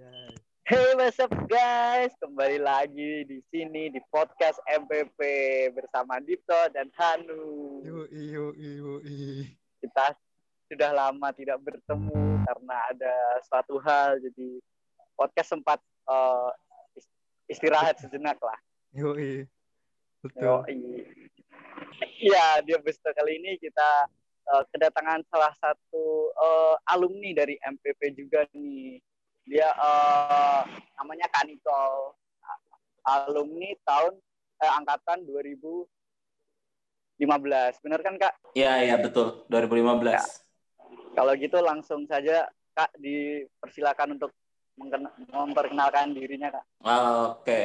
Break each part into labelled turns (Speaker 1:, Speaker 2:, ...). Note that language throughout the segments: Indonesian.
Speaker 1: Anjay.
Speaker 2: Hey, what's up guys? Kembali lagi di sini di podcast MPP bersama Dipto dan Hanu.
Speaker 1: Yoi, yoi, yoi.
Speaker 2: Kita sudah lama tidak bertemu karena ada suatu hal, jadi podcast sempat uh, istirahat sejenak lah.
Speaker 1: Yoi. Betul.
Speaker 2: Yoi. Iya, di episode kali ini kita uh, kedatangan salah satu uh, alumni dari MPP juga nih dia uh, namanya Kanitol alumni tahun eh, angkatan 2015 benar kan kak?
Speaker 3: Iya iya betul 2015. Ya.
Speaker 2: Kalau gitu langsung saja kak dipersilakan untuk memperkenalkan dirinya kak.
Speaker 3: Oke,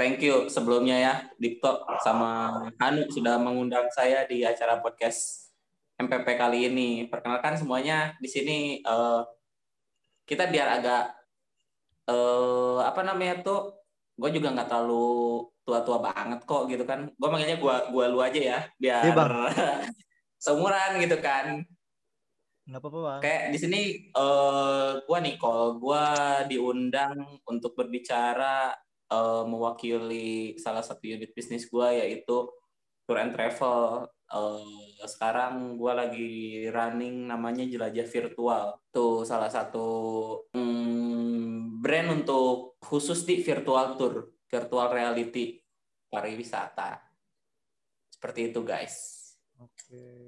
Speaker 3: thank you sebelumnya ya Dipto sama Hanu sudah mengundang saya di acara podcast MPP kali ini. Perkenalkan semuanya di sini uh, kita biar agak uh, apa namanya tuh gue juga nggak terlalu tua-tua banget kok gitu kan. Gue makanya gue gua lu aja ya biar ya, bang. seumuran gitu kan.
Speaker 1: Nggak apa-apa bang.
Speaker 3: Kayak di sini uh, gue Nicole gue diundang untuk berbicara uh, mewakili salah satu unit bisnis gue yaitu tour and travel uh, sekarang gue lagi running namanya jelajah virtual. Tuh salah satu hmm, brand untuk khusus di virtual tour virtual reality pariwisata. Seperti itu guys.
Speaker 1: Oke. Okay.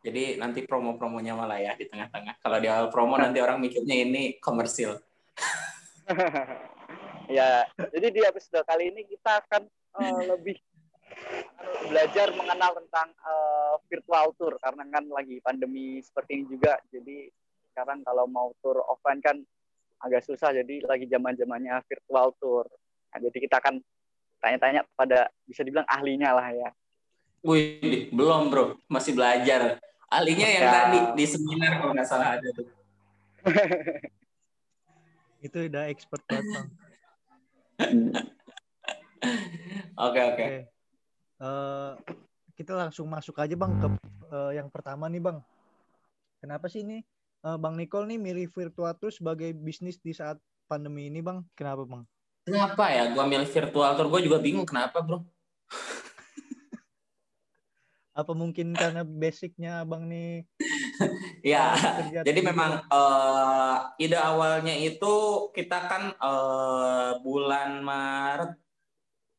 Speaker 3: jadi nanti promo-promonya malah ya di tengah-tengah. Kalau di awal promo nanti orang mikirnya ini komersil.
Speaker 2: Ya jadi di episode kali ini kita akan uh, lebih belajar mengenal tentang uh, virtual tour karena kan lagi pandemi seperti ini juga jadi sekarang kalau mau tour offline kan agak susah jadi lagi zaman zamannya virtual tour nah, jadi kita akan tanya-tanya pada bisa dibilang ahlinya lah ya
Speaker 3: Wih, belum bro, masih belajar. Ahlinya yang ya. tadi di seminar kalau nggak salah ada tuh.
Speaker 1: Itu udah expert banget
Speaker 3: Oke oke.
Speaker 1: Uh, kita langsung masuk aja bang ke uh, yang pertama nih bang. Kenapa sih ini uh, bang Nicole nih milih virtual tour sebagai bisnis di saat pandemi ini bang? Kenapa bang?
Speaker 3: Kenapa ya? Gua milih virtual tour, gue juga bingung kenapa bro.
Speaker 1: Apa mungkin karena basicnya bang nih?
Speaker 3: ya, jadi memang uh, ide awalnya itu kita kan uh, bulan Maret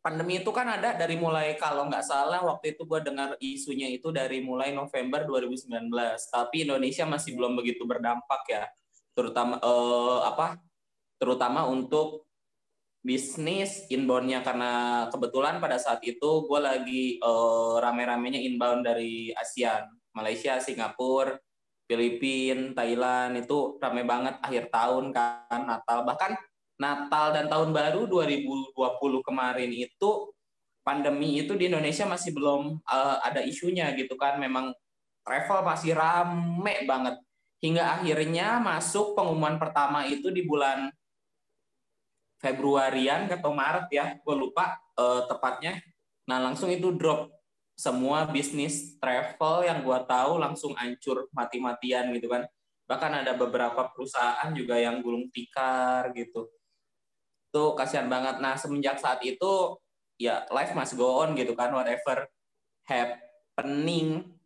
Speaker 3: pandemi itu kan ada dari mulai kalau nggak salah waktu itu gue dengar isunya itu dari mulai November 2019 tapi Indonesia masih belum begitu berdampak ya. Terutama eh, apa terutama untuk bisnis inboundnya. Karena kebetulan pada saat itu gue lagi eh, rame-ramenya inbound dari ASEAN Malaysia Singapura Filipina Thailand. Itu rame banget akhir tahun kan Natal. Bahkan Natal dan Tahun Baru 2020 kemarin itu pandemi itu di Indonesia masih belum uh, ada isunya gitu kan. Memang travel masih rame banget. Hingga akhirnya masuk pengumuman pertama itu di bulan Februarian atau Maret ya, gue lupa uh, tepatnya. Nah langsung itu drop semua bisnis travel yang gue tahu langsung hancur mati-matian gitu kan. Bahkan ada beberapa perusahaan juga yang gulung tikar gitu tuh kasihan banget. Nah semenjak saat itu ya life must go on gitu kan. Whatever happening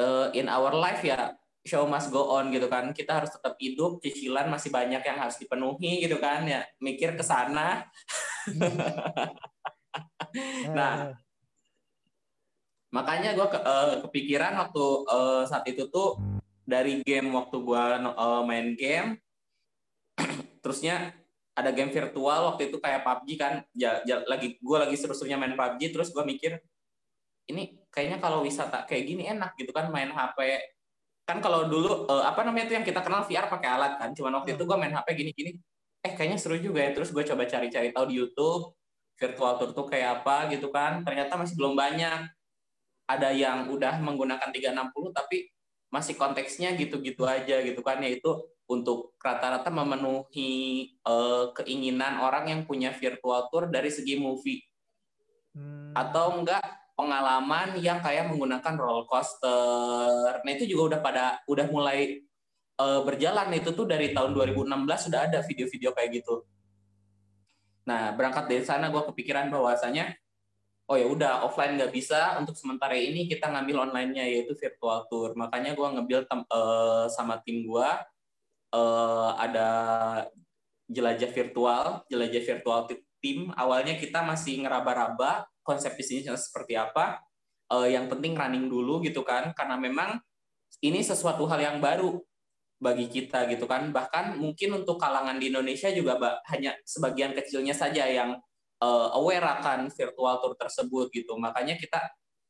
Speaker 3: uh, in our life ya show must go on gitu kan. Kita harus tetap hidup cicilan masih banyak yang harus dipenuhi gitu kan ya. Mikir ke sana. Nah makanya gue ke, uh, kepikiran waktu uh, saat itu tuh dari game waktu gue uh, main game terusnya ada game virtual waktu itu kayak PUBG kan. Ya, ya lagi gue lagi seru-serunya main PUBG terus gue mikir ini kayaknya kalau wisata kayak gini enak gitu kan main HP kan kalau dulu uh, apa namanya itu yang kita kenal VR pakai alat kan cuman waktu itu gue main HP gini-gini. Eh kayaknya seru juga ya. Terus gue coba cari-cari tahu di YouTube virtual tour tuh kayak apa gitu kan. Ternyata masih belum banyak. Ada yang udah menggunakan 360 tapi masih konteksnya gitu-gitu aja gitu kan. Yaitu untuk rata-rata memenuhi uh, keinginan orang yang punya virtual tour dari segi movie hmm. atau enggak pengalaman yang kayak menggunakan roller coaster. Nah itu juga udah pada udah mulai uh, berjalan itu tuh dari tahun 2016 sudah ada video-video kayak gitu. Nah, berangkat dari sana gue kepikiran bahwasanya oh ya udah offline nggak bisa untuk sementara ini kita ngambil online-nya yaitu virtual tour. Makanya gue ngambil uh, sama tim gue uh, ada jelajah virtual, jelajah virtual tim. Awalnya kita masih ngeraba-raba konsep bisnisnya seperti apa. Uh, yang penting running dulu gitu kan, karena memang ini sesuatu hal yang baru bagi kita gitu kan. Bahkan mungkin untuk kalangan di Indonesia juga hanya sebagian kecilnya saja yang uh, aware akan virtual tour tersebut gitu. Makanya kita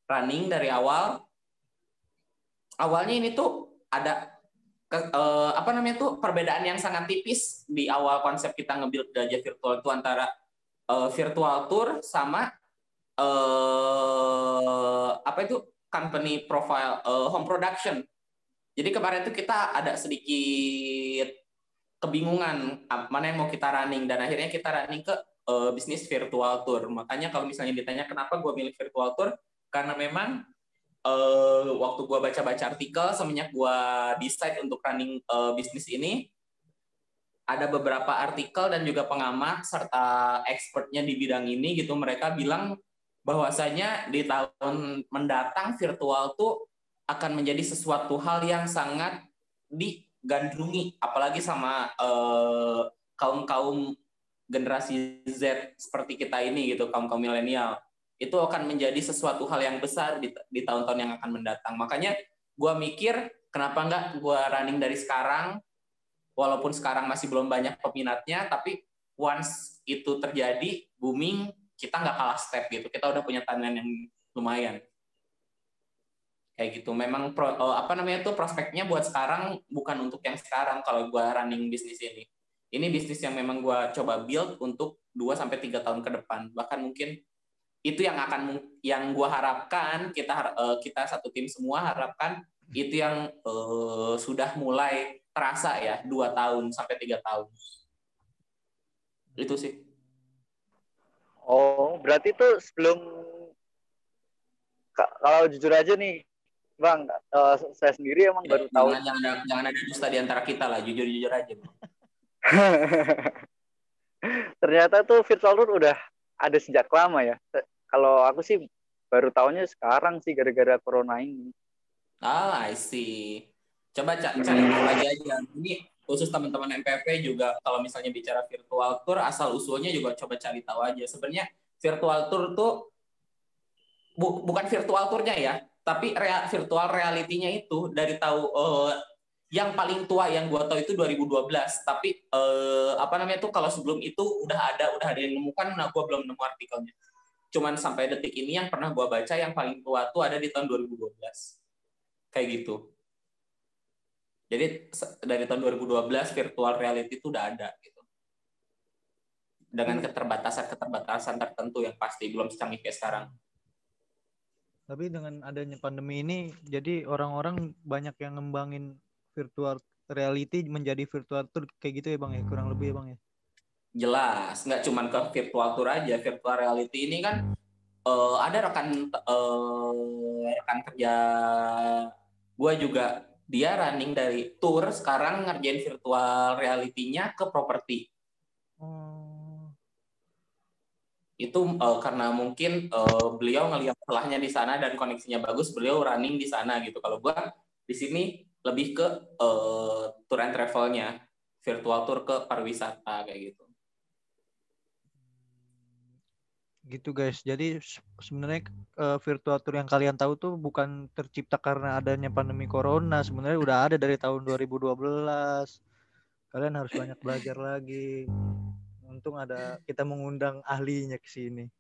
Speaker 3: running dari awal. Awalnya ini tuh ada ke, uh, apa namanya tuh perbedaan yang sangat tipis di awal konsep kita nge-build gajah virtual itu antara uh, virtual tour sama uh, apa itu company profile uh, home production. Jadi kemarin itu kita ada sedikit kebingungan mana yang mau kita running dan akhirnya kita running ke uh, bisnis virtual tour. Makanya kalau misalnya ditanya kenapa gue milih virtual tour, karena memang uh, waktu gue baca-baca artikel semenjak gue decide untuk running uh, bisnis ini, ada beberapa artikel dan juga pengamat serta expertnya di bidang ini gitu mereka bilang bahwasanya di tahun mendatang virtual tuh akan menjadi sesuatu hal yang sangat digandrungi apalagi sama kaum kaum generasi Z seperti kita ini gitu kaum kaum milenial itu akan menjadi sesuatu hal yang besar di, di tahun-tahun yang akan mendatang. Makanya gue mikir kenapa nggak gue running dari sekarang walaupun sekarang masih belum banyak peminatnya tapi once itu terjadi booming kita nggak kalah step gitu. Kita udah punya timeline yang lumayan. Kayak gitu. Memang pro, uh, apa namanya tuh prospeknya buat sekarang bukan untuk yang sekarang kalau gue running bisnis ini. Ini bisnis yang memang gue coba build untuk 2 sampai tiga tahun ke depan. Bahkan mungkin itu yang akan yang gue harapkan kita uh, kita satu tim semua harapkan itu yang uh, sudah mulai terasa ya dua tahun sampai tiga tahun itu sih
Speaker 2: oh berarti tuh sebelum kalau jujur aja nih bang uh, saya sendiri emang ya, baru tahu
Speaker 3: jangan, jangan jangan ada dusta di antara kita lah jujur jujur aja bang.
Speaker 2: Ternyata tuh virtual tour udah ada sejak lama ya. Kalau aku sih baru tahunya sekarang sih gara-gara corona ini.
Speaker 3: Ah, I see. Coba cari tahu lagi aja. Ini khusus teman-teman MPP juga kalau misalnya bicara virtual tour asal usulnya juga coba cari tahu aja. Sebenarnya virtual tour tuh bu, bukan virtual tournya ya, tapi rea, virtual realitinya itu dari tahu uh, yang paling tua yang gue tahu itu 2012 tapi eh, apa namanya tuh kalau sebelum itu udah ada udah ada yang nemukan nah gue belum nemu artikelnya cuman sampai detik ini yang pernah gue baca yang paling tua tuh ada di tahun 2012 kayak gitu. Jadi dari tahun 2012 virtual reality itu udah ada gitu. Dengan hmm. keterbatasan-keterbatasan tertentu yang pasti belum secanggih kayak sekarang.
Speaker 1: Tapi dengan adanya pandemi ini jadi orang-orang banyak yang ngembangin virtual reality menjadi virtual tour kayak gitu ya bang ya? Kurang lebih ya bang ya
Speaker 3: jelas nggak cuma ke virtual tour aja. Virtual reality ini kan uh, ada rekan uh, rekan kerja gue juga. Dia running dari tour sekarang ngerjain virtual reality-nya ke properti. Hmm. itu uh, karena mungkin uh, beliau ngelihat celahnya di sana dan koneksinya bagus beliau running di sana gitu. Kalau gue di sini lebih ke uh, tour and travelnya. Virtual tour ke pariwisata kayak gitu
Speaker 1: gitu guys. Jadi sebenarnya uh, virtual tour yang kalian tahu tuh bukan tercipta karena adanya pandemi corona. Sebenarnya udah ada dari tahun 2012 kalian harus banyak belajar lagi. Untung ada kita mengundang ahlinya ke sini.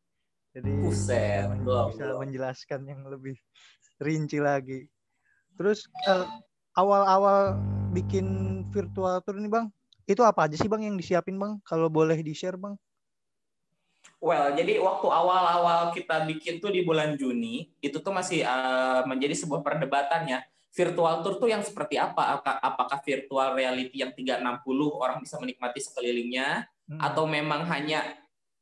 Speaker 1: Jadi
Speaker 3: Buset,
Speaker 1: bisa menjelaskan yang lebih rinci lagi. Terus uh, awal-awal bikin virtual tour ini bang, itu apa aja sih bang yang disiapin bang? Kalau boleh di share bang?
Speaker 3: Well, jadi waktu awal-awal kita bikin tuh di bulan Juni, itu tuh masih uh, menjadi sebuah perdebatan ya. Virtual tour tuh yang seperti apa? Apakah virtual reality yang 360 orang bisa menikmati sekelilingnya, hmm. atau memang hanya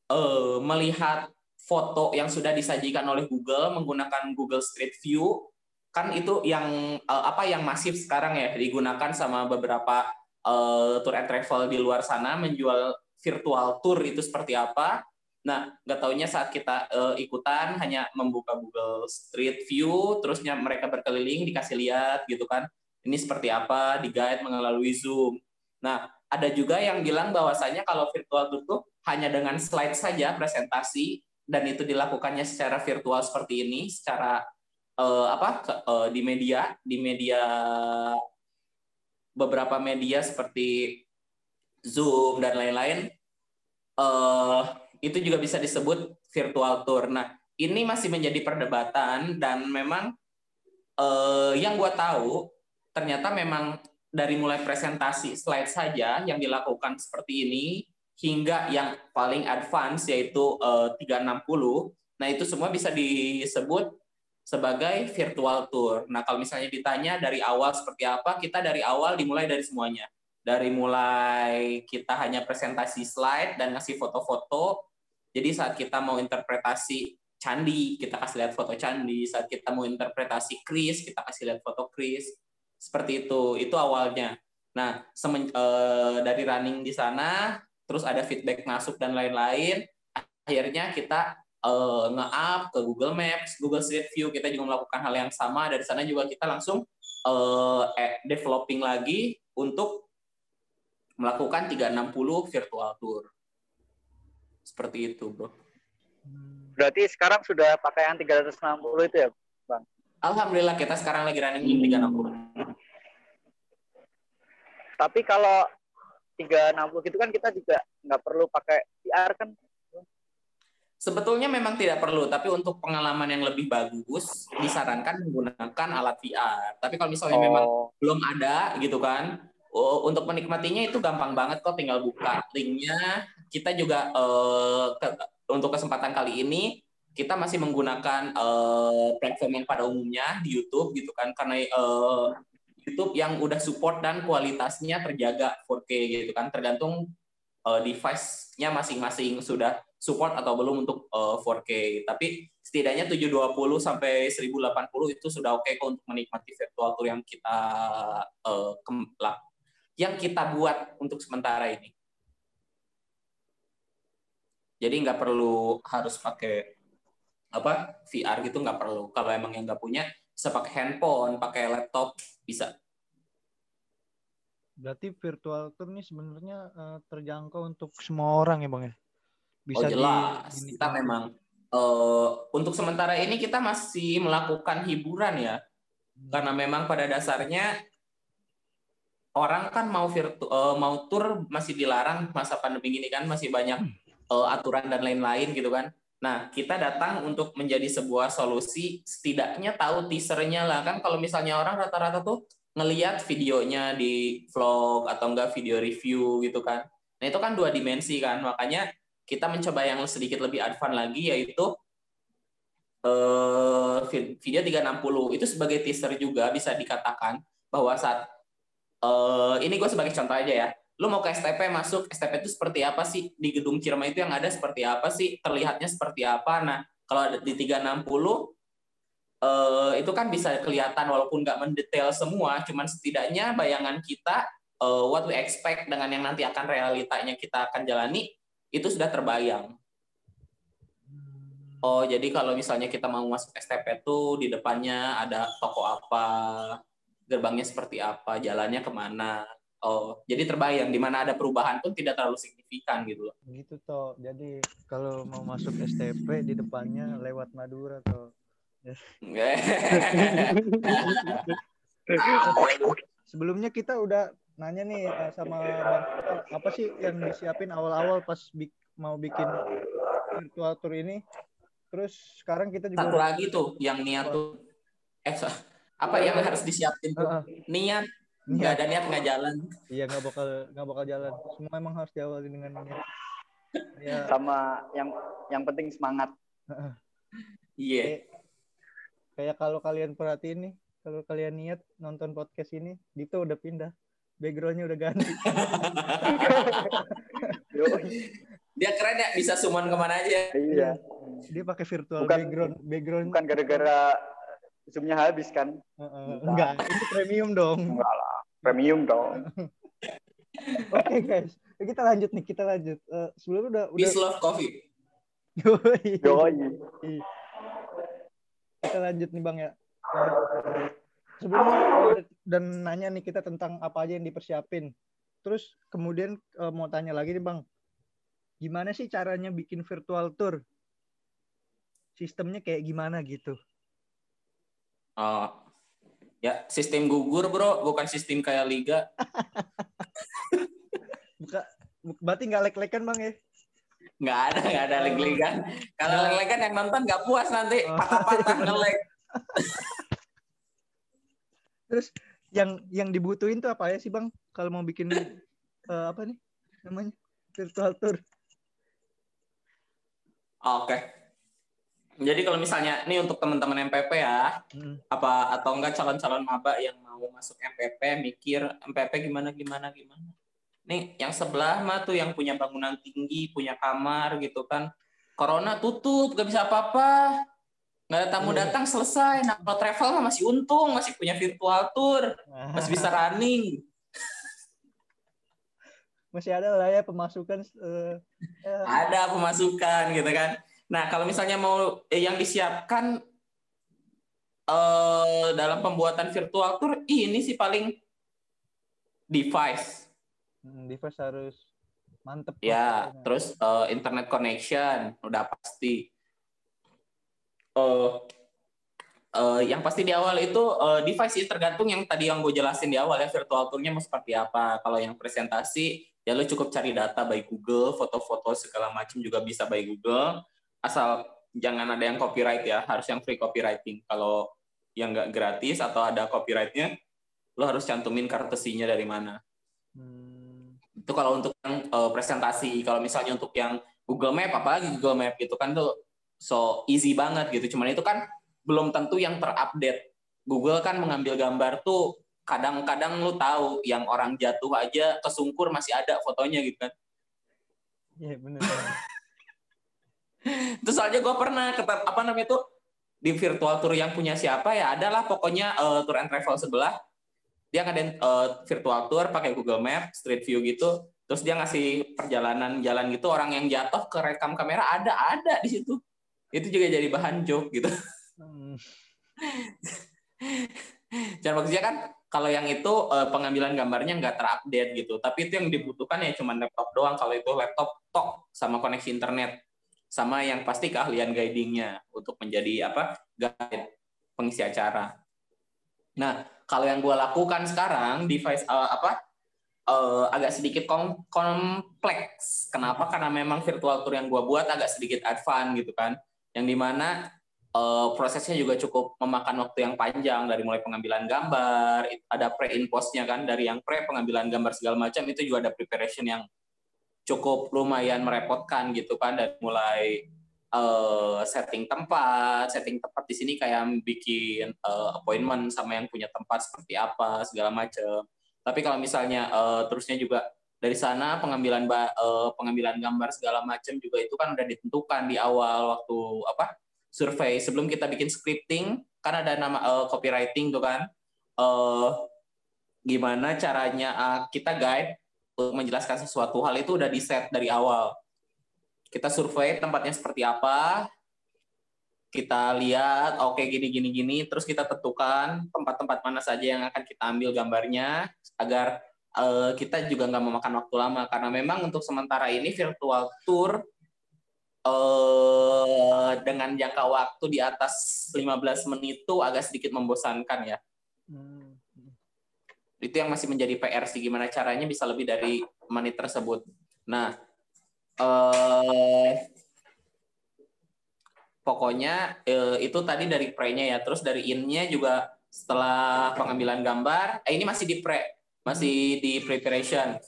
Speaker 3: uh, melihat foto yang sudah disajikan oleh Google menggunakan Google Street View kan itu yang uh, apa yang masif sekarang ya digunakan sama beberapa uh, tour and travel di luar sana menjual virtual tour itu seperti apa. Nah, nggak taunya saat kita uh, ikutan hanya membuka Google Street View, terusnya mereka berkeliling dikasih lihat gitu kan. Ini seperti apa, di guide melalui Zoom. Nah, ada juga yang bilang bahwasanya kalau virtual tour tuh hanya dengan slide saja presentasi dan itu dilakukannya secara virtual seperti ini, secara uh, apa uh, di media, di media beberapa media seperti Zoom dan lain-lain, uh, itu juga bisa disebut virtual tour. Nah, ini masih menjadi perdebatan dan memang uh, yang gue tahu ternyata memang dari mulai presentasi slide saja yang dilakukan seperti ini hingga yang paling advance yaitu uh, 360. Nah, itu semua bisa disebut sebagai virtual tour. Nah, kalau misalnya ditanya dari awal seperti apa, kita dari awal dimulai dari semuanya. Dari mulai kita hanya presentasi slide dan ngasih foto-foto. Jadi saat kita mau interpretasi candi, kita kasih lihat foto candi. Saat kita mau interpretasi kris, kita kasih lihat foto kris seperti itu, itu awalnya. Nah, semen, e, dari running di sana, terus ada feedback masuk dan lain-lain. Akhirnya kita e, nge-up ke Google Maps, Google Street View, kita juga melakukan hal yang sama. Dari sana juga kita langsung e, developing lagi untuk melakukan 360 virtual tour. Seperti itu, bro.
Speaker 2: Berarti sekarang sudah pakai yang 360 itu ya, Bang?
Speaker 3: Alhamdulillah kita sekarang lagi running di 360.
Speaker 2: Tapi kalau 360 gitu kan kita juga nggak perlu pakai VR kan?
Speaker 3: Sebetulnya memang tidak perlu, tapi untuk pengalaman yang lebih bagus disarankan menggunakan alat VR. Tapi kalau misalnya oh. memang belum ada gitu kan, untuk menikmatinya itu gampang banget kok, tinggal buka linknya. Kita juga uh, ke, untuk kesempatan kali ini kita masih menggunakan uh, platform yang pada umumnya di YouTube gitu kan. Karena uh, YouTube yang udah support dan kualitasnya terjaga 4K gitu kan. Tergantung uh, device-nya masing-masing sudah support atau belum untuk uh, 4K tapi setidaknya 720 sampai 1080 itu sudah oke okay untuk menikmati virtual tour yang kita uh, yang kita buat untuk sementara ini jadi nggak perlu harus pakai apa VR gitu nggak perlu. Kalau emang yang nggak punya bisa pakai handphone, pakai laptop bisa.
Speaker 1: Berarti virtual tour ini sebenarnya uh, terjangkau untuk semua orang ya bang ya?
Speaker 3: Bisa oh jelas. Di, kita memang uh, untuk sementara ini kita masih melakukan hiburan ya, hmm. karena memang pada dasarnya orang kan mau virtu uh, mau tour masih dilarang masa pandemi ini kan masih banyak uh, aturan dan lain-lain gitu kan. Nah, kita datang untuk menjadi sebuah solusi, setidaknya tahu teasernya lah. Kan kalau misalnya orang rata-rata tuh ngeliat videonya di vlog atau enggak video review gitu kan. Nah, itu kan dua dimensi kan. Makanya kita mencoba yang sedikit lebih advance lagi yaitu uh, video 360 itu sebagai teaser juga bisa dikatakan bahwa saat uh, ini gue sebagai contoh aja ya. Lu mau ke STP masuk STP itu seperti apa sih? Di gedung Cirema itu yang ada seperti apa sih? Terlihatnya seperti apa? Nah kalau di 360 eh, itu kan bisa kelihatan walaupun nggak mendetail semua cuman setidaknya bayangan kita eh, what we expect dengan yang nanti akan realitanya kita akan jalani itu sudah terbayang. Oh jadi kalau misalnya kita mau masuk STP tuh di depannya ada toko apa gerbangnya seperti apa jalannya ke mana Oh, jadi terbayang di mana ada perubahan pun tidak terlalu signifikan gitu loh.
Speaker 1: Gitu toh. Jadi kalau mau masuk STP di depannya lewat Madura toh. Sebelumnya kita udah nanya nih eh, sama Bang apa sih yang disiapin awal-awal pas bi mau bikin virtual tour ini. Terus sekarang kita juga
Speaker 3: satu lagi tuh yang niat tuh eh apa yang harus disiapin tuh? Niat. Nggak ada niat nggak jalan.
Speaker 1: Iya nggak bakal nggak bakal jalan. Semua emang harus diawali dengan niat.
Speaker 2: Ya. sama yang yang penting semangat.
Speaker 3: Iya. Yeah.
Speaker 1: kayak kalau kalian perhatiin nih kalau kalian niat nonton podcast ini Dito udah pindah. Backgroundnya udah ganti.
Speaker 3: Dia keren ya bisa summon ke mana aja.
Speaker 2: Iya.
Speaker 1: Dia pakai virtual bukan, background background.
Speaker 2: bukan gara-gara visumnya habis kan.
Speaker 1: Uh, enggak, ini premium dong.
Speaker 2: Enggak lah, premium dong.
Speaker 1: Oke okay, guys, kita lanjut nih, kita lanjut. Uh, sebelum udah udah.
Speaker 3: Peace love coffee.
Speaker 1: Yoi.
Speaker 2: Yoi.
Speaker 1: Kita lanjut nih bang ya. Uh, sebelum dan nanya nih kita tentang apa aja yang dipersiapin. Terus kemudian uh, mau tanya lagi nih bang, gimana sih caranya bikin virtual tour? Sistemnya kayak gimana gitu?
Speaker 3: Oh, ya sistem gugur bro, bukan sistem kayak liga.
Speaker 1: Buka, berarti nggak lek-lekan bang ya?
Speaker 3: Nggak ada, nggak ada leg-legan. Kalau lek-lekan yang nonton nggak puas nanti, oh. patah-patah ngelek.
Speaker 1: Terus yang yang dibutuhin tuh apa ya sih bang? Kalau mau bikin uh, apa nih namanya virtual tour?
Speaker 3: Oke. Jadi kalau misalnya ini untuk teman-teman MPP ya, hmm. apa atau enggak calon-calon maba yang mau masuk MPP mikir MPP gimana gimana gimana. Nih yang sebelah mah tuh yang punya bangunan tinggi, punya kamar gitu kan. Corona tutup, gak bisa apa-apa. Nggak ada tamu hmm. datang selesai. Nah kalau travel mah masih untung, masih punya virtual tour, masih bisa running
Speaker 1: masih ada lah ya pemasukan uh,
Speaker 3: uh. ada pemasukan gitu kan nah kalau misalnya mau eh, yang disiapkan uh, dalam pembuatan virtual tour ini sih paling device.
Speaker 1: Hmm, device harus mantep
Speaker 3: ya terus uh, internet connection udah pasti. Uh, uh, yang pasti di awal itu uh, device itu tergantung yang tadi yang gue jelasin di awal ya virtual tournya mau seperti apa. Kalau yang presentasi ya lo cukup cari data by Google, foto-foto segala macam juga bisa by Google, asal jangan ada yang copyright ya, harus yang free copywriting. Kalau yang nggak gratis atau ada copyrightnya, lo harus cantumin kartesinya dari mana. Hmm. Itu kalau untuk yang uh, presentasi, kalau misalnya untuk yang Google Map, apalagi Google Map gitu kan tuh so easy banget gitu. Cuman itu kan belum tentu yang terupdate. Google kan mengambil gambar tuh kadang-kadang lu tahu yang orang jatuh aja kesungkur masih ada fotonya gitu kan
Speaker 1: iya benar
Speaker 3: terus soalnya gue pernah ketep, apa namanya itu di virtual tour yang punya siapa ya adalah pokoknya uh, tour and travel sebelah dia ngadain uh, virtual tour pakai Google Map Street View gitu terus dia ngasih perjalanan jalan gitu orang yang jatuh ke rekam kamera ada ada di situ itu juga jadi bahan joke gitu hmm. maksudnya kan kalau yang itu uh, pengambilan gambarnya nggak terupdate gitu. Tapi itu yang dibutuhkan ya cuma laptop doang. Kalau itu laptop tok sama koneksi internet, sama yang pasti keahlian guidingnya untuk menjadi apa guide pengisi acara. Nah, kalau yang gue lakukan sekarang device uh, apa uh, agak sedikit kom kompleks. Kenapa? Karena memang virtual tour yang gue buat agak sedikit advance gitu kan. Yang di mana uh, prosesnya juga cukup memakan waktu yang panjang dari mulai pengambilan gambar, ada pre in postnya kan dari yang pre pengambilan gambar segala macam itu juga ada preparation yang cukup lumayan merepotkan gitu kan dari mulai uh, setting tempat, setting tempat di sini kayak bikin uh, appointment sama yang punya tempat seperti apa segala macam. Tapi kalau misalnya uh, terusnya juga dari sana pengambilan uh, pengambilan gambar segala macam juga itu kan udah ditentukan di awal waktu apa survei sebelum kita bikin scripting kan ada nama uh, copywriting tuh kan uh, gimana caranya uh, kita guide untuk menjelaskan sesuatu hal itu udah di set dari awal kita survei tempatnya seperti apa kita lihat oke okay, gini gini gini terus kita tentukan tempat-tempat mana saja yang akan kita ambil gambarnya agar uh, kita juga nggak memakan waktu lama karena memang untuk sementara ini virtual tour uh, dengan jangka waktu di atas 15 menit itu agak sedikit membosankan ya. Hmm. Itu yang masih menjadi PR sih gimana caranya bisa lebih dari menit tersebut. Nah, uh, pokoknya uh, itu tadi dari pre-nya ya. Terus dari in-nya juga setelah pengambilan gambar, eh ini masih di pre, masih di preparation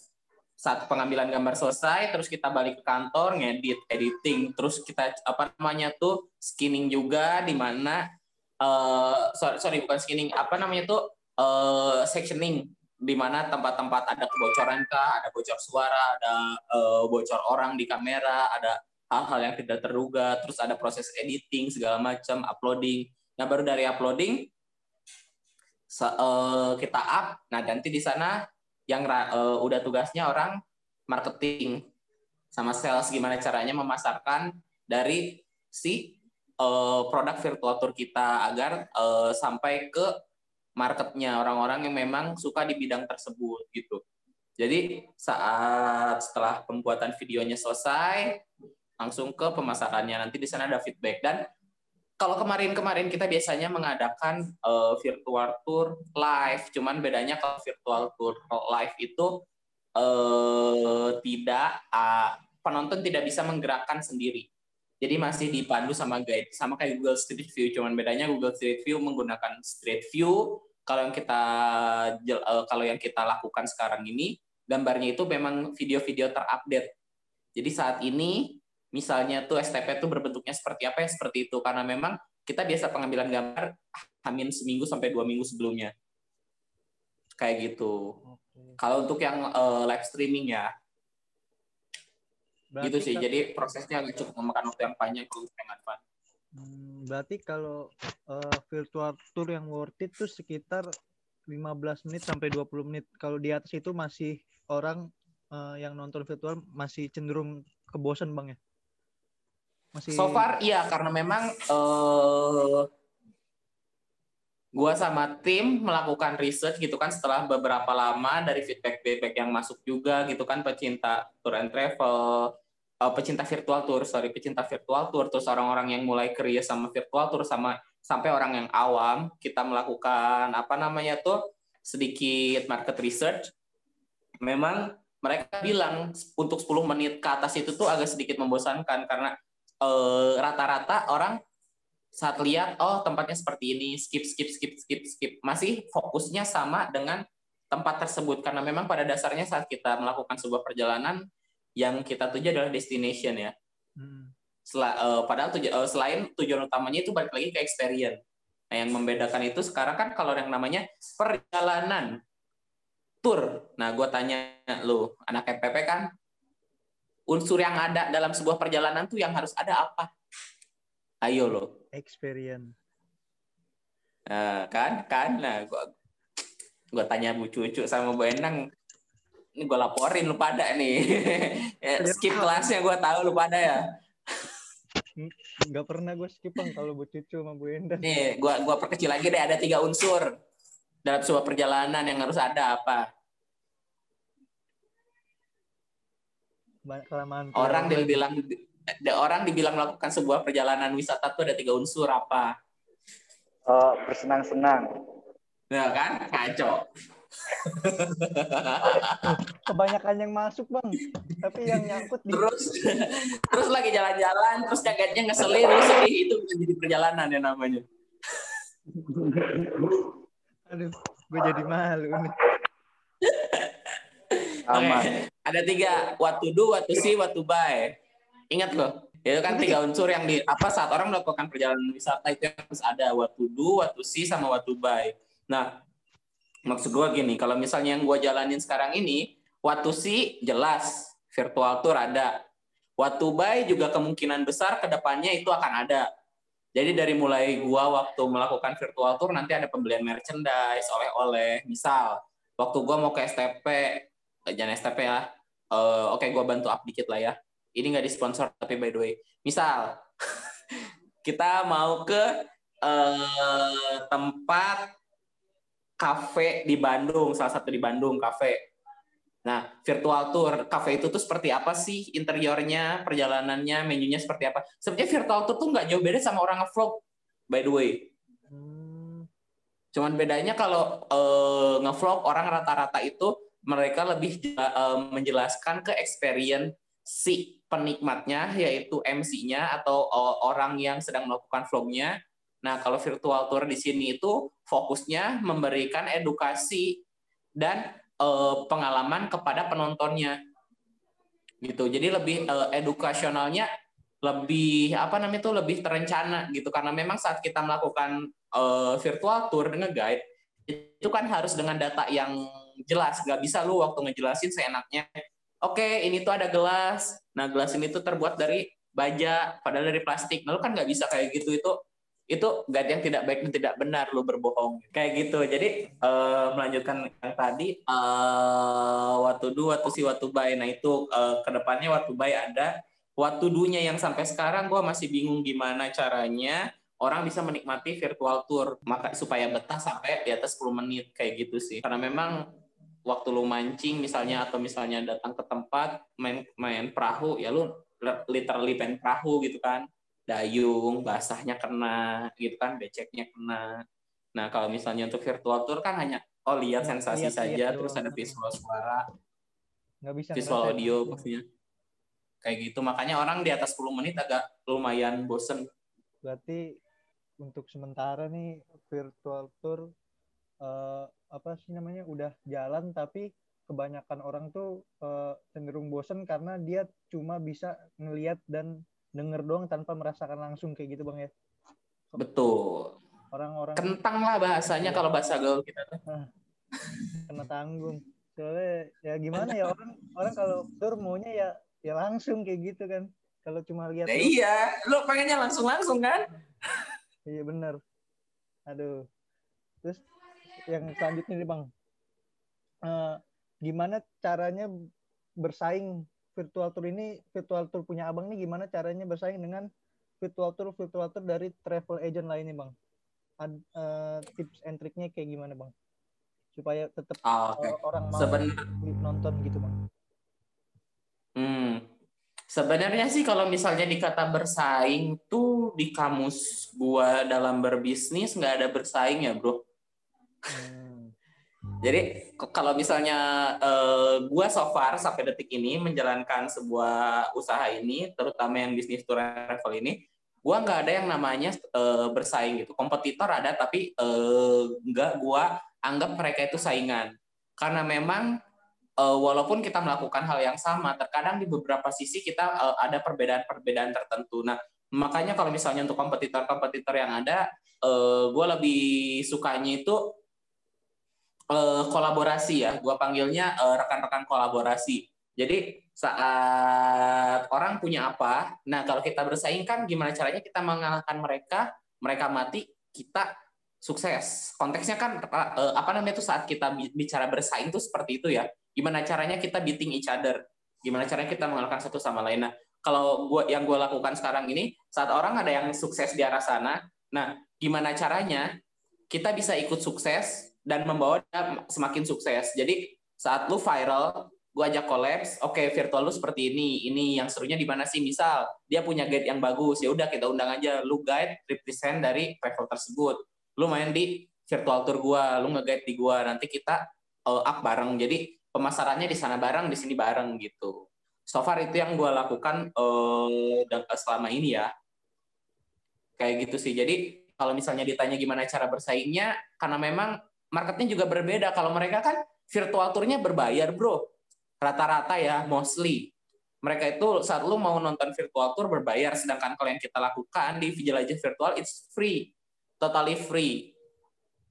Speaker 3: saat pengambilan gambar selesai terus kita balik ke kantor ngedit editing terus kita apa namanya tuh skinning juga di mana uh, sorry, sorry bukan skinning apa namanya tuh uh, sectioning di mana tempat-tempat ada kebocoran kah ada bocor suara ada uh, bocor orang di kamera ada hal-hal yang tidak terduga terus ada proses editing segala macam uploading Nah baru dari uploading uh, kita up. Nah nanti di sana yang uh, udah tugasnya orang marketing sama sales gimana caranya memasarkan dari si uh, produk virtual tour kita agar uh, sampai ke marketnya orang-orang yang memang suka di bidang tersebut gitu. Jadi saat setelah pembuatan videonya selesai, langsung ke pemasarannya. Nanti di sana ada feedback dan kalau kemarin-kemarin kita biasanya mengadakan uh, virtual tour live, cuman bedanya kalau virtual tour live itu uh, tidak uh, penonton tidak bisa menggerakkan sendiri. Jadi masih dipandu sama guide, sama kayak Google Street View, cuman bedanya Google Street View menggunakan Street View. Kalau yang kita uh, kalau yang kita lakukan sekarang ini gambarnya itu memang video-video terupdate. Jadi saat ini misalnya tuh STP tuh berbentuknya seperti apa ya seperti itu karena memang kita biasa pengambilan gambar hamin seminggu sampai dua minggu sebelumnya kayak gitu. Kalau untuk yang uh, live streaming ya, berarti gitu sih. Jadi prosesnya agak cukup memakan waktu yang panjang untuk dengan fun.
Speaker 1: Hmm, berarti kalau uh, virtual tour yang worth it tuh sekitar 15 menit sampai 20 menit. Kalau di atas itu masih orang uh, yang nonton virtual masih cenderung kebosan bang ya?
Speaker 3: Masih... So far iya karena memang uh, gua sama tim melakukan research gitu kan setelah beberapa lama dari feedback feedback yang masuk juga gitu kan pecinta tour and travel uh, pecinta virtual tour sorry pecinta virtual tour terus orang-orang yang mulai curious sama virtual tour sama sampai orang yang awam kita melakukan apa namanya tuh sedikit market research. Memang mereka bilang untuk 10 menit ke atas itu tuh agak sedikit membosankan karena eh, rata-rata orang saat lihat oh tempatnya seperti ini skip skip skip skip skip masih fokusnya sama dengan tempat tersebut karena memang pada dasarnya saat kita melakukan sebuah perjalanan yang kita tuju adalah destination ya. Hmm. Sel uh, eh, padahal tuj uh, selain tujuan utamanya itu balik lagi ke experience. Nah, yang membedakan itu sekarang kan kalau yang namanya perjalanan tour. Nah, gue tanya lu, anak MPP kan, unsur yang ada dalam sebuah perjalanan tuh yang harus ada apa? Ayo lo.
Speaker 1: Experience.
Speaker 3: Nah, kan, kan. Nah, gue gue tanya Bu Cucu sama Bu Endang, ini gue laporin lu pada nih. ya, skip kelasnya gue tahu lu pada ya.
Speaker 1: Gak pernah gue skip bang kalau Bu Cucu sama Bu Endang.
Speaker 3: Nih, gue gua perkecil lagi deh ada tiga unsur dalam sebuah perjalanan yang harus ada apa? Kelamaan orang dibilang orang dibilang melakukan sebuah perjalanan wisata itu ada tiga unsur apa?
Speaker 2: Uh, bersenang-senang.
Speaker 3: Ya kan, kacau.
Speaker 1: Kebanyakan yang masuk bang, tapi yang nyangkut
Speaker 3: di... terus terus lagi jalan-jalan, terus kagetnya ngeselin, terus sedih itu menjadi perjalanan ya namanya.
Speaker 1: Aduh, gue jadi malu nih.
Speaker 3: Oke, okay. ada tiga, what to do, what to see, what to buy. Ingat loh, itu kan tiga unsur yang di apa saat orang melakukan perjalanan wisata itu harus ada what to do, what to sama what to buy. Nah, maksud gue gini, kalau misalnya yang gue jalanin sekarang ini, what to jelas, virtual tour ada. What to buy juga kemungkinan besar ke depannya itu akan ada. Jadi dari mulai gua waktu melakukan virtual tour nanti ada pembelian merchandise, oleh-oleh. Misal waktu gua mau ke STP, jangan STP ya. Uh, Oke, okay, gua bantu up dikit lah ya. Ini nggak disponsor tapi by the way. Misal kita mau ke uh, tempat kafe di Bandung, salah satu di Bandung kafe Nah, virtual tour cafe itu tuh seperti apa sih interiornya, perjalanannya, menunya seperti apa? Sebenarnya virtual tour tuh nggak jauh beda sama orang ngevlog, by the way. Hmm. Cuman bedanya kalau uh, ngevlog orang rata-rata itu mereka lebih uh, menjelaskan ke experience si penikmatnya, yaitu MC-nya atau uh, orang yang sedang melakukan vlognya. Nah, kalau virtual tour di sini itu fokusnya memberikan edukasi dan uh, pengalaman kepada penontonnya. Gitu. Jadi lebih uh, edukasionalnya lebih apa namanya itu lebih terencana gitu. Karena memang saat kita melakukan uh, virtual tour dengan guide itu kan harus dengan data yang jelas. Nggak bisa lu waktu ngejelasin seenaknya oke okay, ini tuh ada gelas. Nah gelas ini tuh terbuat dari baja padahal dari plastik. Nah lu kan nggak bisa kayak gitu. Itu itu guide yang tidak baik dan tidak benar. Lu berbohong. Kayak gitu. Jadi uh, melanjutkan yang tadi uh, waktu do waktu si waktu buy nah itu uh, ke depannya waktu buy ada. Waktu dunya yang sampai sekarang gue masih bingung gimana caranya orang bisa menikmati virtual tour. Maka supaya betah sampai di atas 10 menit. Kayak gitu sih. Karena memang waktu lu mancing misalnya atau misalnya datang ke tempat main main perahu ya lu literally main perahu gitu kan dayung, basahnya kena, gitu kan, beceknya kena. Nah, kalau misalnya untuk virtual tour kan hanya oh lihat sensasi lihat, saja, lihat terus ada visual suara, nggak bisa visual audio maksudnya. Kayak gitu, makanya orang di atas 10 menit agak lumayan bosen.
Speaker 1: Berarti untuk sementara nih virtual tour uh, apa sih namanya udah jalan tapi kebanyakan orang tuh uh, cenderung bosen karena dia cuma bisa ngelihat dan denger doang tanpa merasakan langsung kayak gitu bang ya?
Speaker 3: Betul. Orang-orang kentang lah bahasanya kalau bahasa gaul kita tuh.
Speaker 1: Kena tanggung. Soalnya ya gimana ya orang orang kalau tur maunya ya ya langsung kayak gitu kan. Kalau cuma lihat
Speaker 3: ya iya lu pengennya langsung langsung kan?
Speaker 1: Iya bener. Aduh. Terus yang selanjutnya nih bang. Uh, gimana caranya bersaing virtual tour ini virtual tour punya abang nih gimana caranya bersaing dengan virtual tour virtual tour dari travel agent lainnya bang? Ad, uh, tips and triknya kayak gimana bang? Supaya tetap
Speaker 3: oh, okay.
Speaker 1: orang mau Seben... nonton gitu bang.
Speaker 3: Hmm. Sebenarnya sih kalau misalnya dikata bersaing tuh di kamus gua dalam berbisnis nggak ada bersaing ya bro hmm jadi kalau misalnya uh, gua so far sampai detik ini menjalankan sebuah usaha ini, terutama yang bisnis tour travel ini, gua nggak ada yang namanya uh, bersaing gitu. Kompetitor ada tapi uh, nggak gua anggap mereka itu saingan. Karena memang uh, walaupun kita melakukan hal yang sama, terkadang di beberapa sisi kita uh, ada perbedaan-perbedaan tertentu. Nah, makanya kalau misalnya untuk kompetitor-kompetitor yang ada, uh, gue lebih sukanya itu uh, kolaborasi ya. Gua panggilnya uh, rekan-rekan kolaborasi. Jadi saat orang punya apa, nah kalau kita bersaing kan gimana caranya kita mengalahkan mereka, mereka mati, kita sukses. Konteksnya kan uh, apa namanya itu saat kita bicara bersaing itu seperti itu ya. Gimana caranya kita beating each other? Gimana caranya kita mengalahkan satu sama lain? Nah, kalau gua yang gue lakukan sekarang ini, saat orang ada yang sukses di arah sana, nah gimana caranya kita bisa ikut sukses dan membawa dia semakin sukses. Jadi saat lu viral, gue ajak kolaps, oke okay, virtual lu seperti ini, ini yang serunya di mana sih? Misal dia punya guide yang bagus, ya udah kita undang aja, lu guide represent dari travel tersebut. Lu main di virtual tour gue, lu nge-guide di gue, nanti kita uh, up bareng. Jadi pemasarannya di sana bareng, di sini bareng gitu. So far itu yang gue lakukan uh, selama ini ya. Kayak gitu sih. Jadi kalau misalnya ditanya gimana cara bersaingnya, karena memang marketnya juga berbeda. Kalau mereka kan virtual tournya berbayar, bro. Rata-rata ya, mostly. Mereka itu saat lu mau nonton virtual tour berbayar, sedangkan kalau yang kita lakukan di Jelajah Virtual, it's free. Totally free.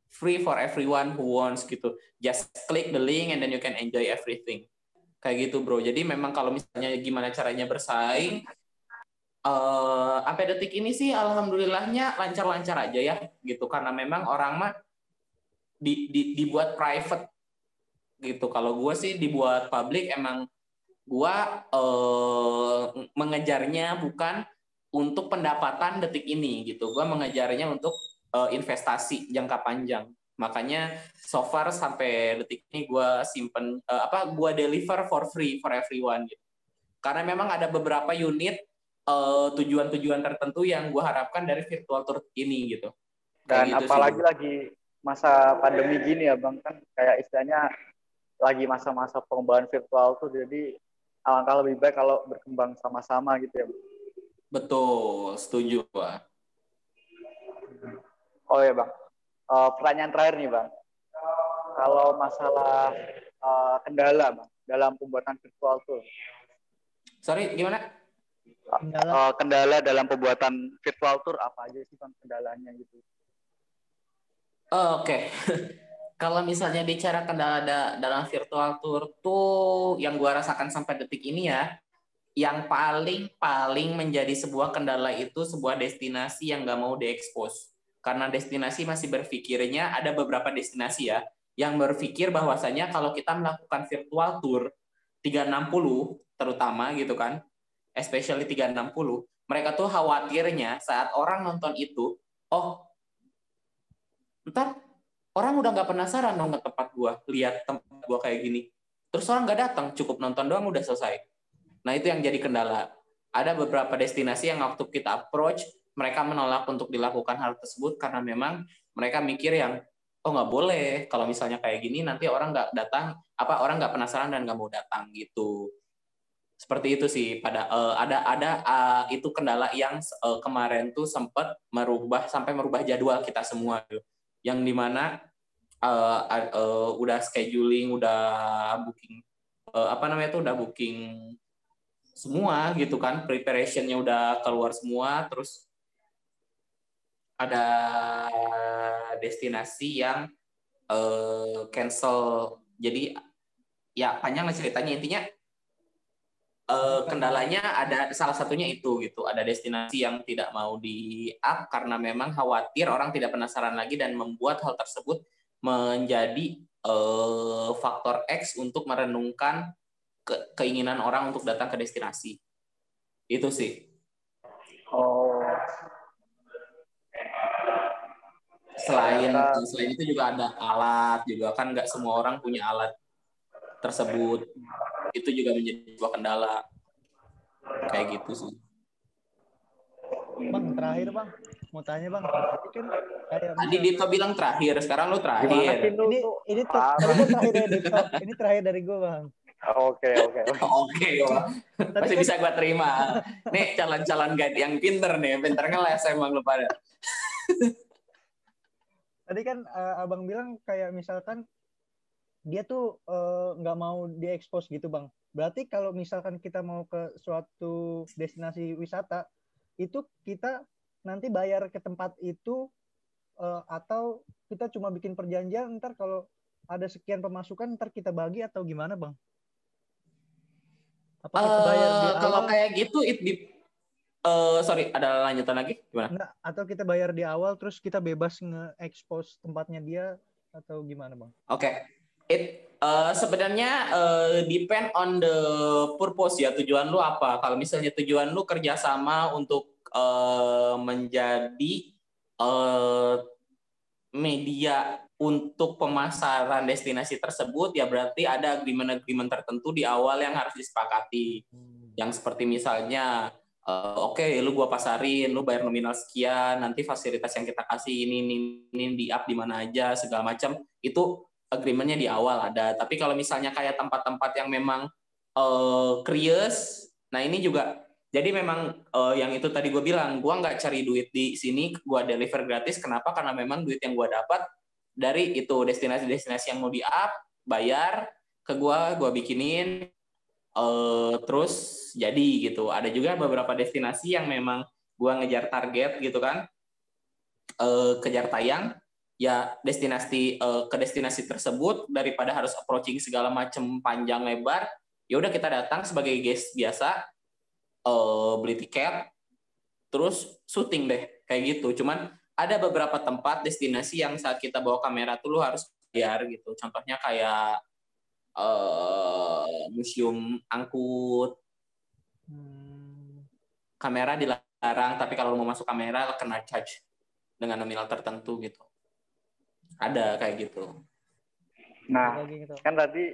Speaker 3: Free for everyone who wants gitu. Just click the link and then you can enjoy everything. Kayak gitu, bro. Jadi memang kalau misalnya gimana caranya bersaing, uh, sampai detik ini sih alhamdulillahnya lancar-lancar aja ya gitu karena memang orang mah di, di, dibuat private gitu. Kalau gue sih dibuat public emang gue eh, mengejarnya bukan untuk pendapatan detik ini gitu. Gue mengejarnya untuk eh, investasi jangka panjang. Makanya so far sampai detik ini gue simpen eh, apa gue deliver for free for everyone gitu. Karena memang ada beberapa unit eh, tujuan-tujuan tertentu yang gue harapkan dari virtual tour ini gitu.
Speaker 2: Dan gitu apalagi sih, lagi masa pandemi gini ya bang. Kan kayak istilahnya lagi masa-masa pengembangan virtual tuh jadi alangkah lebih baik kalau berkembang sama-sama gitu ya bang.
Speaker 3: betul setuju pak.
Speaker 2: Oh ya bang. Uh, pertanyaan terakhir nih bang. Kalau masalah uh, kendala bang dalam pembuatan virtual tuh.
Speaker 3: Sorry gimana?
Speaker 2: Kendala. Uh, kendala dalam pembuatan virtual tour apa aja sih bang kendalanya gitu
Speaker 3: Oh, Oke, okay. kalau misalnya bicara kendala da dalam virtual tour tuh yang gua rasakan sampai detik ini ya, yang paling paling menjadi sebuah kendala itu sebuah destinasi yang nggak mau diekspos karena destinasi masih berpikirnya ada beberapa destinasi ya yang berpikir bahwasanya kalau kita melakukan virtual tour 360 terutama gitu kan especially 360 mereka tuh khawatirnya saat orang nonton itu oh ntar orang udah nggak penasaran dong ke tempat gua lihat tempat gua kayak gini. Terus orang nggak datang cukup nonton doang udah selesai. Nah itu yang jadi kendala. Ada beberapa destinasi yang waktu kita approach mereka menolak untuk dilakukan hal tersebut karena memang mereka mikir yang oh nggak boleh. Kalau misalnya kayak gini nanti orang nggak datang. Apa orang nggak penasaran dan nggak mau datang gitu. Seperti itu sih. Pada uh, ada ada uh, itu kendala yang uh, kemarin tuh sempat merubah sampai merubah jadwal kita semua tuh yang di mana uh, uh, udah scheduling udah booking uh, apa namanya tuh udah booking semua gitu kan. Preparationnya udah keluar semua. Terus ada destinasi yang uh, cancel. Jadi ya panjang ceritanya. Intinya uh, kendalanya ada salah satunya itu gitu. Ada destinasi yang tidak mau di up karena memang khawatir orang tidak penasaran lagi dan membuat hal tersebut menjadi uh, faktor X untuk merenungkan ke keinginan orang untuk datang ke destinasi. Itu sih.
Speaker 2: Oh,
Speaker 3: selain selain itu juga ada alat juga kan nggak semua orang punya alat tersebut itu juga menjadi sebuah kendala. Kayak gitu sih.
Speaker 1: Bang terakhir bang. Mau tanya bang? Tadi kan
Speaker 3: kayak tadi Dito bilang terakhir sekarang lu terakhir.
Speaker 1: ini ini tuh tadi terakhir dari Dito. Ini terakhir dari gue bang.
Speaker 2: Oke oke
Speaker 3: oke. Masih kan bisa gue terima. Nih calon-calon guide yang pinter nih, pinter ngeles emang lu pada.
Speaker 1: Tadi kan uh, abang bilang kayak misalkan dia tuh eh, nggak uh, mau diekspos gitu bang. Berarti kalau misalkan kita mau ke suatu destinasi wisata, itu kita nanti bayar ke tempat itu uh, atau kita cuma bikin perjanjian ntar kalau ada sekian pemasukan ntar kita bagi atau gimana bang?
Speaker 3: Apa kita bayar uh, kalau kayak gitu it Uh, sorry, ada lanjutan lagi? Gimana?
Speaker 1: Enggak, atau kita bayar di awal terus kita bebas nge-expose tempatnya dia atau gimana, Bang?
Speaker 3: Oke. Okay. It uh, sebenarnya uh, depend on the purpose ya, tujuan lu apa. Kalau misalnya tujuan lu kerjasama untuk uh, menjadi uh, media untuk pemasaran destinasi tersebut ya berarti ada agreement-agreement tertentu di awal yang harus disepakati. Hmm. Yang seperti misalnya uh, oke okay, lu gua pasarin lu bayar nominal sekian nanti fasilitas yang kita kasih ini ini, ini di up di mana aja segala macam itu agreementnya di awal ada. Tapi kalau misalnya kayak tempat-tempat yang memang uh, curious nah ini juga jadi memang uh, yang itu tadi gue bilang gue nggak cari duit di sini gue deliver gratis. Kenapa? Karena memang duit yang gue dapat dari itu destinasi-destinasi yang mau di up bayar ke gue gue bikinin uh, terus jadi gitu. Ada juga beberapa destinasi yang memang gua ngejar target gitu kan, uh, kejar tayang, ya destinasi uh, ke destinasi tersebut daripada harus approaching segala macam panjang lebar, ya udah kita datang sebagai guest biasa, uh, beli tiket, terus syuting deh kayak gitu. Cuman ada beberapa tempat destinasi yang saat kita bawa kamera tuh lu harus bayar gitu. Contohnya kayak uh, museum angkut hmm. kamera dilarang tapi kalau mau masuk kamera kena charge dengan nominal tertentu gitu ada kayak gitu
Speaker 2: nah gitu. kan tadi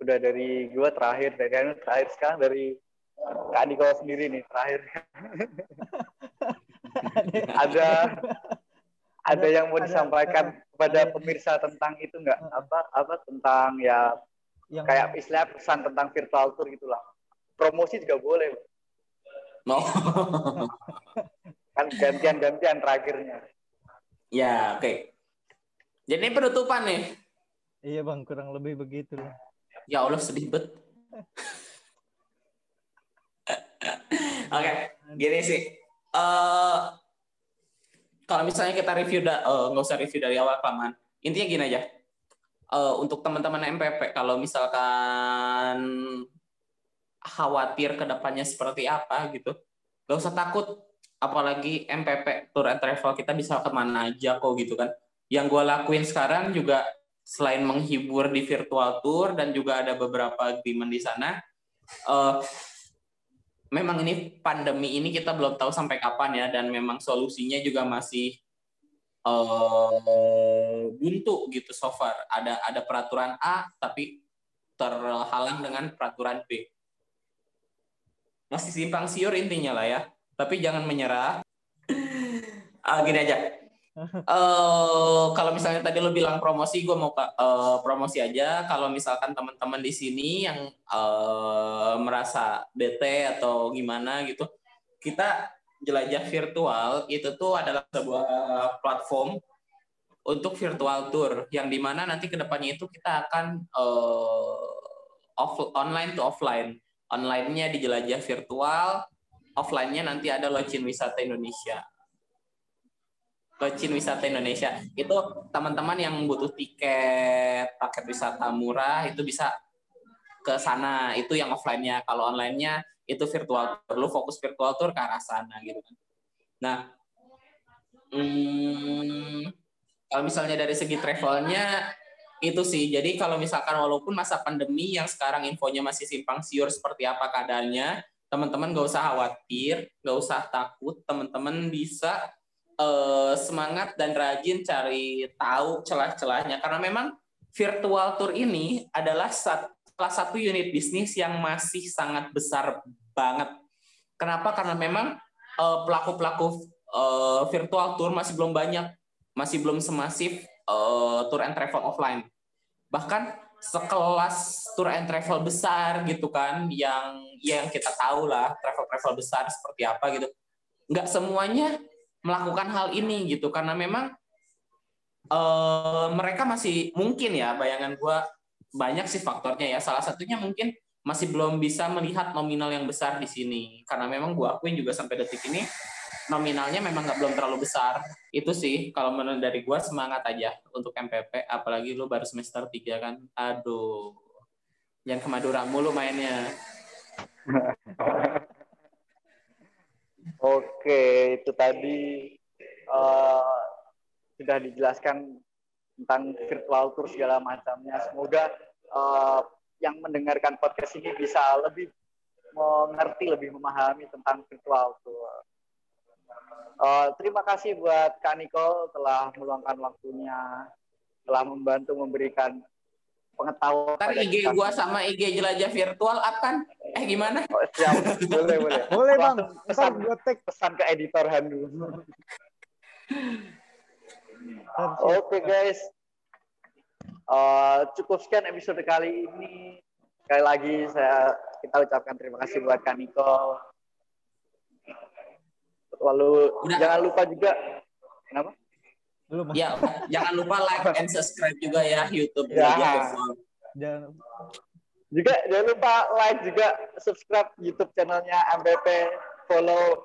Speaker 2: udah dari gua terakhir dari anu terakhir sekarang dari Kak Diko sendiri nih terakhir ada ada yang mau disampaikan kepada pemirsa tentang itu nggak apa apa tentang ya yang kayak istilah pesan tentang virtual tour gitulah. Promosi juga boleh.
Speaker 3: No.
Speaker 2: kan gantian-gantian terakhirnya.
Speaker 3: Ya, oke. Okay. Jadi penutupan nih.
Speaker 1: Iya bang, kurang lebih begitu.
Speaker 3: Ya Allah sedih bet. Oke, okay, gini sih. Uh, kalau misalnya kita review, da, uh, nggak usah review dari awal kelamaan. Intinya gini aja uh, untuk teman-teman MPP kalau misalkan khawatir ke depannya seperti apa gitu. Gak usah takut, apalagi MPP Tour and Travel kita bisa ke mana aja kok gitu kan. Yang gue lakuin sekarang juga selain menghibur di virtual tour dan juga ada beberapa agreement di sana, uh, memang ini pandemi ini kita belum tahu sampai kapan ya dan memang solusinya juga masih uh, buntu gitu so far. Ada ada peraturan A tapi terhalang dengan peraturan B. Masih simpang siur intinya lah ya tapi jangan menyerah. Uh, gini aja uh, kalau misalnya tadi lo bilang promosi gue mau uh, promosi aja kalau misalkan teman-teman di sini yang uh, merasa bete atau gimana gitu kita jelajah virtual itu tuh adalah sebuah platform untuk virtual tour yang di mana nanti ke depannya itu kita akan uh, off online to offline online-nya di jelajah virtual, offline-nya nanti ada Locin Wisata Indonesia. Locin Wisata Indonesia itu teman-teman yang butuh tiket paket wisata murah itu bisa ke sana. Itu yang offline-nya. Kalau online-nya itu virtual perlu fokus virtual tour ke arah sana gitu kan. Nah, hmm, kalau misalnya dari segi travelnya itu sih. Jadi kalau misalkan walaupun masa pandemi yang sekarang infonya masih simpang siur seperti apa keadaannya, teman-teman gak usah khawatir, gak usah takut, teman-teman bisa uh, semangat dan rajin cari tahu celah-celahnya karena memang virtual tour ini adalah salah satu unit bisnis yang masih sangat besar banget. Kenapa? Karena memang eh, pelaku-pelaku uh, virtual tour masih belum banyak, masih belum semasif uh, tour and travel offline bahkan sekelas tour and travel besar gitu kan yang yang kita tahu lah travel travel besar seperti apa gitu nggak semuanya melakukan hal ini gitu karena memang uh, mereka masih mungkin ya bayangan gue banyak sih faktornya ya salah satunya mungkin masih belum bisa melihat nominal yang besar di sini karena memang gue akuin juga sampai detik ini nominalnya memang nggak belum terlalu besar. Itu sih kalau menurut dari gue semangat aja untuk MPP, apalagi lu baru semester 3 kan. Aduh. Jangan ke Madura mulu mainnya.
Speaker 2: Oke, itu tadi uh, sudah dijelaskan tentang virtual tour segala macamnya. Semoga uh, yang mendengarkan podcast ini bisa lebih mengerti, lebih memahami tentang virtual tour. Uh, terima kasih buat Kak Nicole telah meluangkan waktunya, telah membantu memberikan pengetahuan.
Speaker 3: Ntar IG kita. gua sama IG jelajah virtual akan eh gimana?
Speaker 2: Oh, siap, boleh boleh.
Speaker 1: boleh bang.
Speaker 2: Pesan gua tag pesan ke editor Handu. Oke okay, guys, uh, cukup sekian episode kali ini. Sekali lagi saya kita ucapkan terima kasih buat Kak Nicole Lalu Udah. jangan lupa juga kenapa?
Speaker 3: Belum. Ya, jangan lupa like and subscribe juga ya YouTube ya.
Speaker 2: Jangan juga jangan lupa like juga subscribe YouTube channelnya MPP, follow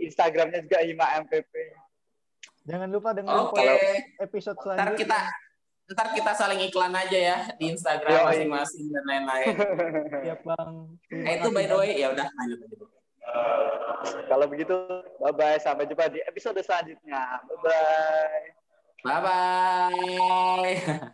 Speaker 2: Instagramnya juga Hima MPP.
Speaker 1: Jangan lupa dengan okay. episode selanjutnya.
Speaker 3: Ntar kita ntar kita saling iklan aja ya di Instagram masing-masing dan lain-lain.
Speaker 1: Siap bang.
Speaker 3: Eh, itu by the way ya udah lanjut aja.
Speaker 2: Kalau begitu, bye-bye. Sampai jumpa di episode selanjutnya. Bye-bye.
Speaker 3: Bye-bye.